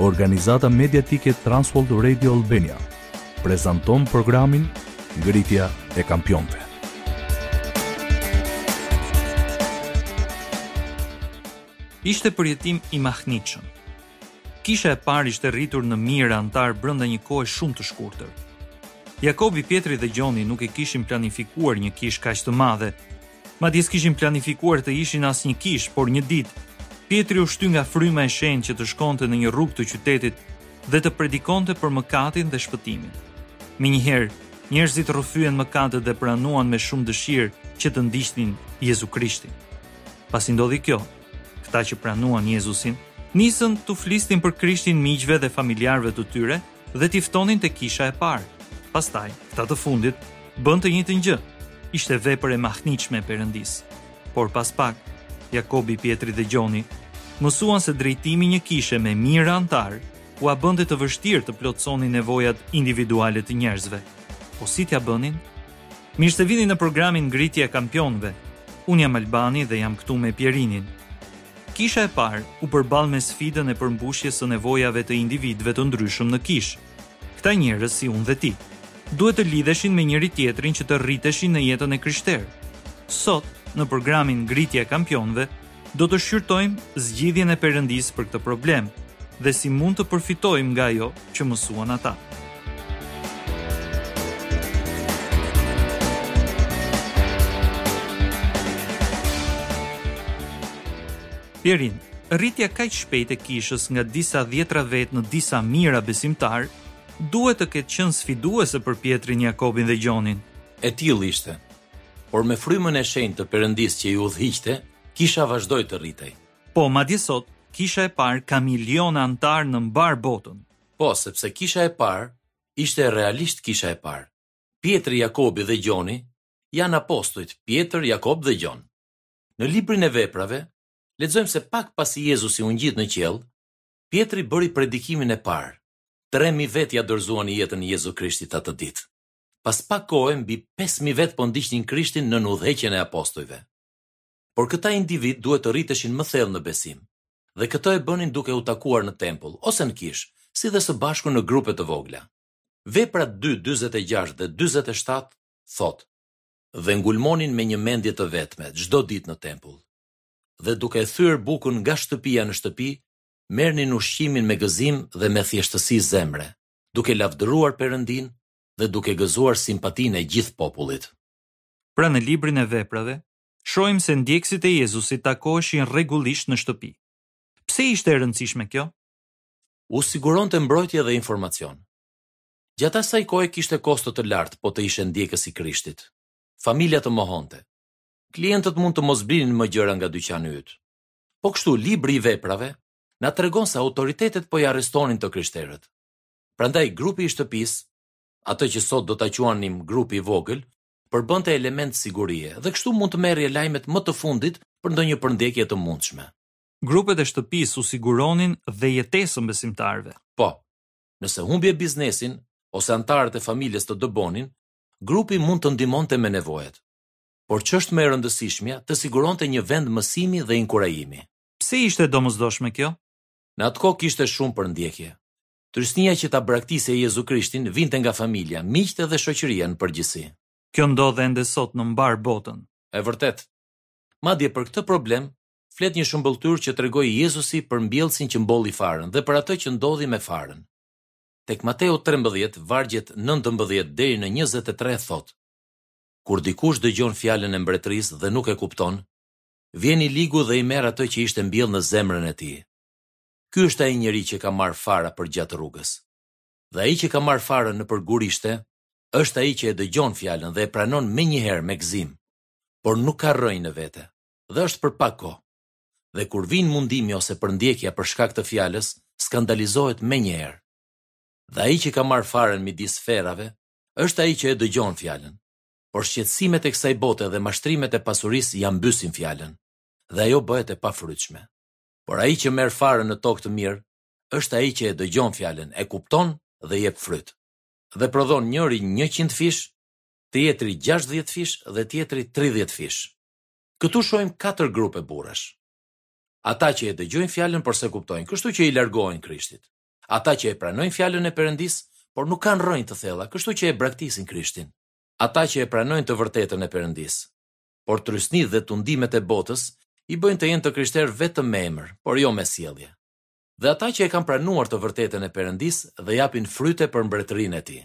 Organizata mediatike Transworld Radio Albania prezanton programin Ngritja e Kampionëve. Ishte përjetim i mahnitshëm. Kisha e parë ishte rritur në mijëra anëtar brenda një kohe shumë të shkurtër. Jakobi, Pjetri dhe Gjoni nuk e kishin planifikuar një kishë kaq të madhe, Madje s'kishin planifikuar të ishin asnjë kishë, por një ditë, Pjetri u shty nga fryma e shenjtë që të shkonte në një rrugë të qytetit dhe të predikonte për mëkatin dhe shpëtimin. Menjëherë, njerëzit rrëfyen mëkatet dhe pranuan me shumë dëshirë që të ndiqnin Jezu Krishtin. Pasi ndodhi kjo, këta që pranuan Jezusin, nisën t'u flisnin për Krishtin miqve dhe familjarëve të tyre, dhe t'i ftonin te kisha e parë. Pastaj, këta të fundit bënë të njëjtën gjë. Ishte vepër e mahnitshme e Perëndisë. Por pas pak, Jakobi, Pjetri dhe Gjoni mësuan se drejtimi i një kishe me mijëra anëtarë ua bënte të vështirë të plotësonin nevojat individuale të njerëzve. Po si t'ia bënin? Mirë se vini në programin Ngritja e Kampionëve. Unë jam Albani dhe jam këtu me Pjerinin. Kisha e parë u përball me sfidën e përmbushjes së nevojave të individëve të ndryshëm në kishë. Këta njerëz si unë dhe ti, duhet të lidheshin me njëri-tjetrin që të rriteshin në jetën e krishterë. Sot, në programin Ngritja e Kampionëve, do të shqyrtojmë zgjidhjen e Perëndisë për këtë problem dhe si mund të përfitojmë nga ajo që mësuan ata. Pjerin, rritja kaq shpejt e kishës nga disa dhjetra vetë në disa mijëra besimtarë, duhet të ketë qenë sfiduese për Pjetrin, Jakobin dhe Gjonin. E tillë ishte. Por me frymën e shenjtë të Perëndisë që i udhëhiqte, kisha vazhdoi të rritej. Po, madje sot, Kisha e Parë ka miliona anëtarë në mbarë botën. Po, sepse Kisha e Parë ishte realisht Kisha e Parë. Pjetri, Jakobi dhe Gjoni janë apostujt Pjetër, Jakob dhe Gjon. Në librin e Veprave, lexojmë se pak pasi Jezusi u ngjit në qiell, Pjetri bëri predikimin e parë. Tre mijë vetë ia dorëzuan jetën Jezu Krishtit atë ditë. Pas pak kohe, mbi pesë mijë vetë po ndiqnin Krishtin nën udhëheqjen e apostujve. Por këta individë duhet të rriteshin më thellë në besim. Dhe këtë e bënin duke u takuar në tempull, ose në kishë, si dhe së bashku në grupe të vogla. Veprat dy dyzet e gjashtë dhe dyzet e shtatë thotë, Dhe ngulmonin me një mendje të vetme, çdo ditë në tempull. Dhe duke e thyer bukën nga shtëpia në shtëpi, merrnin ushqimin me gëzim dhe me thjeshtësi zemre, duke lavdëruar Perëndinë dhe duke gëzuar simpatinë e gjithë popullit. Pra në librin e Veprave, shohim se ndjekësit e Jezusit takoheshin rregullisht në shtëpi. Pse ishte e rëndësishme kjo? U siguronte mbrojtje dhe informacion. Gjatë asaj kohe kishte kosto të lartë po të ishe ndjekës i Krishtit. Familja të mohonte. Klientët mund të mos blinin më gjëra nga dyqani yt. Po kështu, libri i Veprave na tregon se autoritetet po i arrestonin të krishterët. Prandaj grupi i shtëpisë, atë që sot do ta quanim grupi i vogël, përbënte element sigurie dhe kështu mund të merrje lajmet më të fundit për ndonjë përndjekje të mundshme. Grupet e shtëpisë u siguronin dhe jetesën besimtarëve. Po. Nëse humbje biznesin ose anëtarët e familjes të dëbonin, grupi mund të ndihmonte me nevojat. Por ç'është më e rëndësishmja, të siguronte një vend mësimi dhe inkurajimi. Pse ishte e domosdoshme kjo? Në atë kohë kishte shumë përndjekje. Trysnia që ta braktisje Jezu Krishtin vinte nga familja, miqtë dhe shoqëria në përgjithësi. Kjo ndodh ende sot në mbarë botën. E vërtetë. Madje për këtë problem flet një shëmbëlltyrë që tregoi Jezusi për mbjellësin që mbolli farën dhe për atë që ndodhi me farën. Tek Mateu trembëdhjetë, vargjet nëntëmbëdhjetë deri në njëzet e tre thotë, Kur dikush dëgjon fjalën e mbretërisë dhe nuk e kupton, vjen i ligu dhe i merr atë që ishte mbjellë në zemrën e tij. Ky është ai njeri që ka marrë farën përgjatë rrugës. Dhe ai që ka marrë farën nëpër gurishte, është ai që e dëgjon fjalën dhe e pranon menjëherë me gëzim, por nuk ka rrënjë në vete, dhe është për pak kohë. Dhe kur vijnë mundimi ose përndjekja për shkak të fjalës, skandalizohet menjëherë. Dhe ai që ka marrë farën midis ferrave, është ai që e dëgjon fjalën, por shqetësimet e kësaj bote dhe mashtrimet e pasurisë ia mbysin fjalën, dhe ajo bëhet e pafrytshme. por ai që merr farën në tokë të mirë është ai që e dëgjon fjalën, e kupton dhe jep fryt. Dhe prodhon njëri njëqind fish, tjetri gjashtëdhjetë fish dhe tjetri tridhjetë fish. Këtu shohim katër grupe burrash. Ata që e dëgjojnë fjalën por s'e kuptojnë, kështu që i largohen Krishtit. Ata që e pranojnë fjalën e Perëndisë, por nuk kanë rrënjë të thella, kështu që e braktisin Krishtin. Ata që e pranojnë të vërtetën e Perëndisë. por trysnitë dhe tundimet e botës i bëjnë të jenë të krishterë vetëm me emër, por jo me sjellje. Dhe ata që e kanë pranuar të vërtetën e Perëndisë dhe japin fryte për mbretërinë e Tij.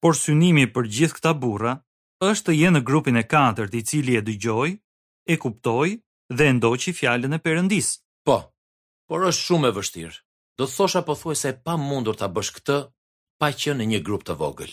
Por synimi për gjithë këta burra është të jenë në grupin e katërt i cili e dëgjoi, e kuptoi dhe e ndoqi fjalën e Perëndisë. Po, por është shumë e vështirë, do të thosha pothuajse e pamundur ta bësh këtë pa qenë në një grup të vogël.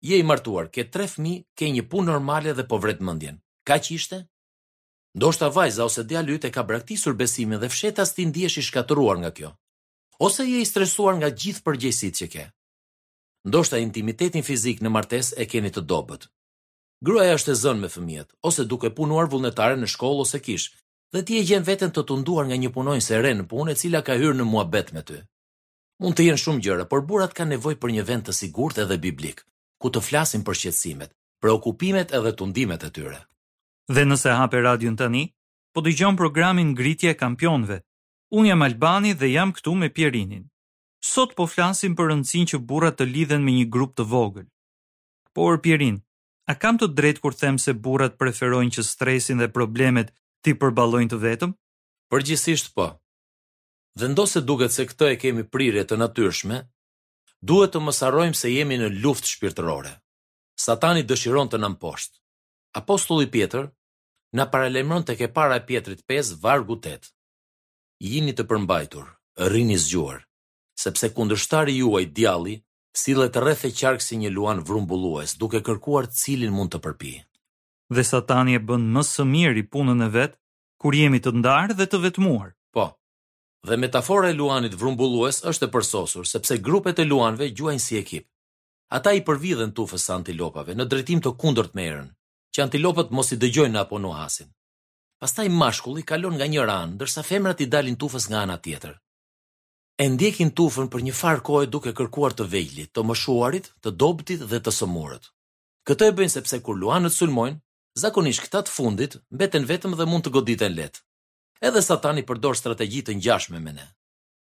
Je i martuar, ke tre fëmijë, ke një punë normale dhe po vret mendjen. Kaq ishte? Ndoshta vajza ose djali yt e ka braktisur besimin dhe fshetas ti ndihesh i shkatërruar nga kjo. Ose je i stresuar nga gjithë përgjegjësitë që ke. Ndoshta intimitetin fizik në martesë e keni të dobët. Gruaja është e zënë me fëmijët, ose duke punuar vullnetare në shkollë ose kishë, dhe ti e gjen veten të tunduar nga një punonjëse e re në punë e cila ka hyrë në muhabet me ty. Mund të jenë shumë gjëra, por burrat kanë nevojë për një vend të sigurt edhe biblik, ku të flasin për shqetësimet, preokupimet edhe tundimet e tyre. Dhe nëse hape radion tani, po dëgjon programin Ngritja e Kampionëve. Unë jam Albani dhe jam këtu me Pierinin. Sot po flasim për rëndësinë që burrat të lidhen me një grup të vogël. Por Pierin, a kam të drejtë kur them se burrat preferojnë që stresin dhe problemet t'i përballojnë të vetëm? Përgjithsisht po. Dhe ndonëse duket se këtë e kemi prirje të natyrshme, duhet të mos harrojmë se jemi në luftë shpirtërore. Satani dëshiron të na mposhtë. Apostulli Pjetër na paralajmëron tek e para e Pjetrit pesë, vargu tetë, Jini të përmbajtur, rrini zgjuar, sepse kundërshtari juaj, djalli, sillet rreth e qark si një luan vrumbullues, duke kërkuar cilin mund të përpijë. Dhe Satani e bën më së miri punën e vet kur jemi të ndarë dhe të vetmuar. Po. Dhe metafora e luanit vrumbullues është e përsosur, sepse grupet e luanëve gjuajnë si ekip. Ata i përvidhen tufës së antilopave, në drejtim të kundërt me erën, që antilopat mos i dëgjojnë apo nuhasin. Pastaj mashkulli kalon nga njëra anë, ndërsa femrat i dalin tufës nga ana tjetër. E ndjekin tufën për një farë kohe duke kërkuar të vegjlit, të moshuarit, të dobëtit dhe të sëmurët. Këtë e bëjnë sepse kur luanët sulmojnë, Zakonisht këta të fundit mbeten vetëm dhe mund të goditen lehtë. Edhe Satani përdor strategji të ngjashme me ne.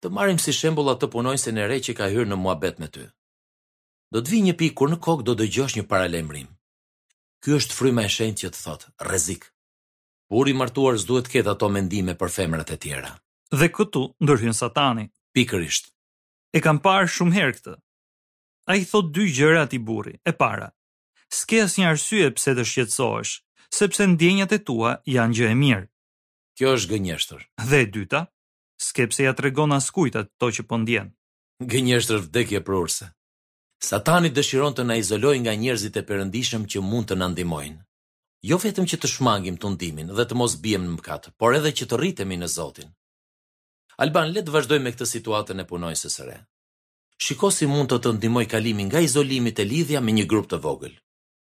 Të marrim si shembull atë punonjësen e re që ka hyrë në muhabet me ty. Do të vijë një pikë kur në kokë do dëgjosh një paralajmërim. Ky është fryma e shenjtë që të thotë, rrezik. Burri i martuar s'duhet të ketë ato mendime për femrat e tjera. Dhe këtu ndërhyn Satani. Pikërisht. E kam parë shumë herë këtë. Ai i thotë dy gjëra atij burri. E para, S'ke asnjë arsye pse të shqetësohesh, sepse ndjenjat e tua janë gjë e mirë. Kjo është gënjeshtër. Dhe e dyta, s'ke pse ia tregon askujt ato që po ndjen. Gënjeshtër vdekjeprurëse. Satani dëshiron të na izolojë nga njerëzit e perëndishëm që mund të na ndihmojnë. Jo vetëm që të shmangim tundimin dhe të mos biem në mëkat, por edhe që të rritemi në Zotin. Alban, le të vazhdojmë me këtë situatën e punonjëses së re. Shiko si mund të të ndihmojë kalimi nga izolimi te lidhja me një grup të vogël.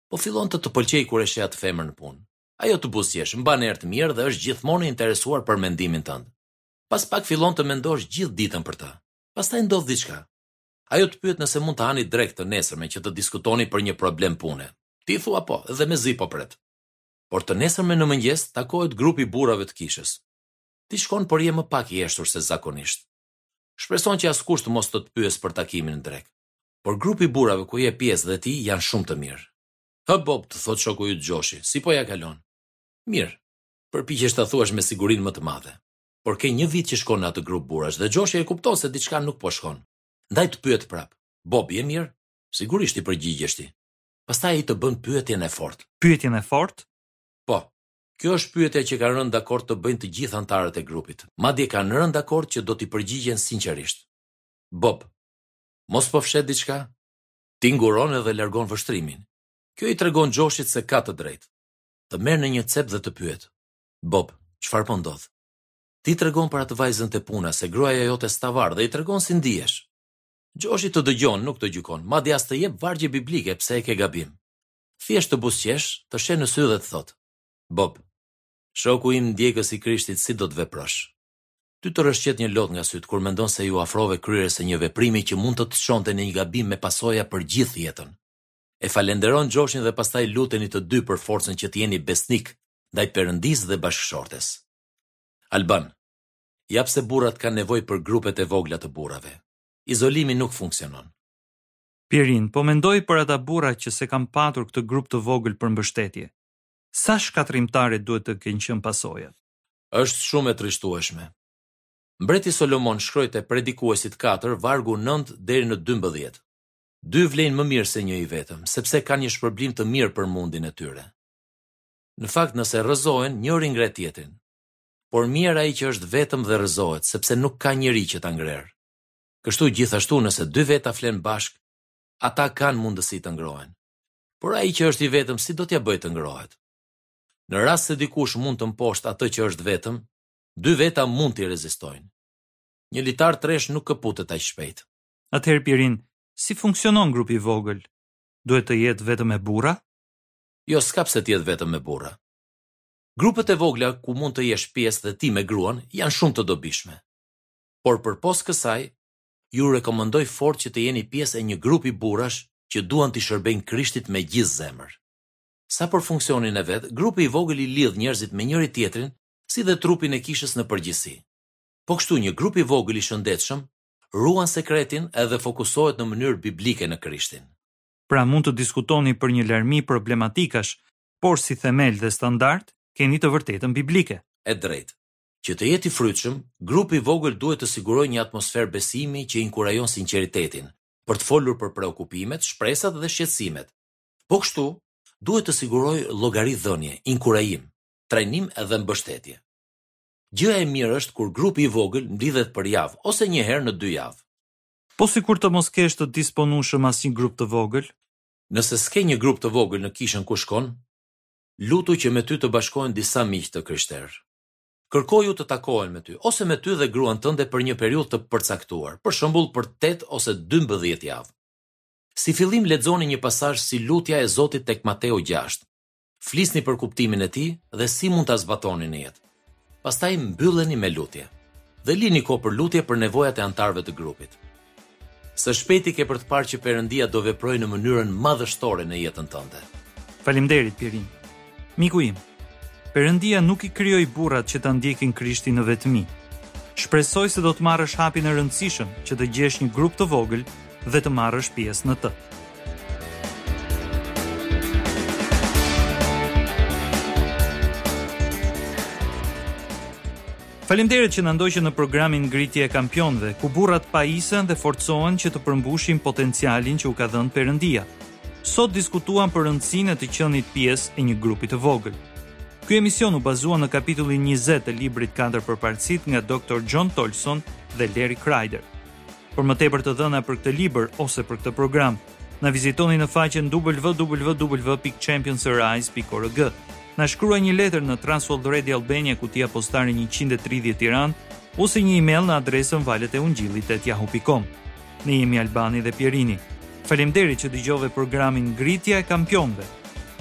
Po fillon të të pëlqejë kur e sheh atë femër në punë. Ajo të buzëqesh, mban erë të mirë dhe është gjithmonë e interesuar për mendimin tënd. Pas pak fillon të mendosh gjithë ditën për të. Pastaj ndodh diçka. Ajo të pyet nëse mund të hani drekë të nesërmen që të diskutoni për një problem pune. Ti thua po, dhe mezi po pret. Por të nesërmen në mëngjes takohet grupi i burrave të kishës. Ti shkon por je më pak i heshtur se zakonisht. Shpreson që askush të mos të të pyes për takimin në drekë. Por grupi i burrave ku je pjesë dhe ti janë shumë të mirë. Hë Bob, të thotë shoku yt Xhoshi, si po ia kalon? Mirë. Përpiqesh ta thuash me sigurinë më të madhe. Por ke një vit që shkon në atë grup burrash dhe Xhoshi e kupton se diçka nuk po shkon. Ndaj të pyet prapë, Bob, je mirë? Sigurisht i përgjigjesh ti. Pastaj ai të bën pyetjen e fortë. Pyetjen e fortë? Po. Kjo është pyetja që kanë rënë dakord të bëjnë të gjithë anëtarët e grupit. Madje kanë rënë dakord që do t'i përgjigjen sinqerisht. Bob, Mos po fsheh diçka? Ti nguron edhe largon vështrimin. Kjo i tregon Xhoshit se ka të drejtë. Të merr në një cep dhe të pyet. Bob, çfarë po ndodh? Ti i tregon për atë vajzën te puna se gruaja jote s'ta var dhe i tregon si ndihesh. Xhoshi të dëgjon, nuk të gjykon, madje as të jep vargje biblike pse e ke gabim. Thjesht të buzëqesh, të sheh në sy dhe të thotë, Bob, shoku im ndjekës i Krishtit si do të veprosh? Ty të rrëshqet një lot nga sytë kur mendon se iu afrove kryerjes së një veprimi që mund të të çonte në një gabim me pasoja për gjithë jetën. E falënderon Xhoshin dhe pastaj luteni të dy për forcën që të jeni besnikë ndaj Perëndisë dhe bashkëshortes. Alban, ja pse burrat kanë nevojë për grupet e vogla të burrave. Izolimi nuk funksionon. Pirin, po mendoj për ata burra që s'e kanë patur këtë grup të vogël për mbështetje. Sa shkatërrimtare duhet të kenë qenë pasojat? Është shumë e trishtueshme. Mbreti Solomon shkroi te Predikuesit katër, vargu nëntë deri në dymbëdhjetë, Dy vlejnë më mirë se një i vetëm, sepse kanë një shpërblim të mirë për mundin e tyre. Në fakt, nëse rrëzohen, njëri ngre tjetrin. Por mjerë ai që është vetëm dhe rrëzohet, sepse nuk ka njeri që ta ngrerë. Kështu gjithashtu nëse dy veta flenë bashkë, ata kanë mundësi të ngrohen. Por ai që është i vetëm si do t'ia bëjë të ngrohet? Në rast se dikush mund të mposhtë atë që është vetëm, dy veta mund t'i rezistojnë. Një litar tresh nuk këputet aq shpejt. Atëherë Pirin, si funksionon grupi i vogël? Duhet të jetë vetëm me burra? Jo, s'ka pse të jetë vetëm me burra. Grupet e vogla ku mund të jesh pjesë dhe ti me gruan janë shumë të dobishme. por përpos kësaj, ju rekomandoj fort që të jeni pjesë e një grupi burrash që duan t'i shërbejnë Krishtit me gjithë zemër. Sa për funksionin e vet, grupi i vogël i lidh njerëzit me njëri-tjetrin si dhe trupin e kishës në përgjithësi. Po kështu një grup i vogël i shëndetshëm ruan sekretin edhe fokusohet në mënyrë biblike në Krishtin. Pra mund të diskutoni për një larmi problematikash, por si themel dhe standard keni të vërtetën biblike. E drejtë. Që të jetë i frytshëm, grupi i vogël duhet të sigurojë një atmosferë besimi që inkurajon sinqeritetin, për të folur për preokupimet, shpresat dhe shqetësimet. Po kështu, duhet të sigurojë llogaridhënie, inkurajim, trajnim edhe mbështetje. Gjëja e mirë është kur grupi i vogël mblidhet për javë ose një herë në dy javë. Po sikur të mos kesh të disponueshëm asnjë grup të vogël? Nëse s'ke një grup të vogël në kishën ku shkon, Lutu që me ty të bashkohen disa miq të krishterë. Kërkoju të takohen me ty, ose me ty dhe gruan tënde për një periudhë të përcaktuar, për shembull për tetë ose dymbëdhjetë javë. Si fillim lexoni një pasazh si Lutja e Zotit tek Mateu gjashtë. Flisni për kuptimin e tij dhe si mund ta zbatoni në jetë. Pastaj mbylleni me lutje dhe lini kohë për lutje për nevojat e anëtarëve të grupit. Së shpejti ke për të parë që Perëndia do veprojë në mënyrën madhështore në jetën tënde. Faleminderit, Pierin. Miku im, Perëndia nuk i krijoi burrat që ta ndjekin Krishtin në vetmi. Shpresoj se do të marrësh hapin e rëndësishëm që të gjesh një grup të vogël dhe të marrësh pjesë në të. Faleminderit që na ndoqët në programin Ngritja e Kampionëve, ku burrat pajisen dhe forcohen që të përmbushin potencialin që u ka dhënë Perëndia. Sot diskutuam për rëndësinë e të qenit pjesë e një grupi të vogël. Ky emision u bazua në kapitullin 20 të librit Katër përparësitë nga Dr. John Tolson dhe Larry Kreider. Për më tepër të dhëna për këtë libër ose për këtë program, na vizitoni në faqen www.championsarise.org. Na shkruaj një letër në Transworld Radio Albania kutia postare 130 Tiranë ose një email në adresën valëteungjillit@yahoo.com. Ne jemi Albani dhe Pierini. Faleminderit që dëgjove programin Ngritja e Kampionëve.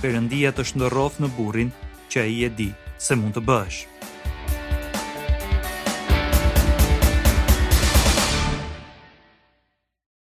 Perëndia të shndërroftë në burrin që ai e di se mund të bëhesh.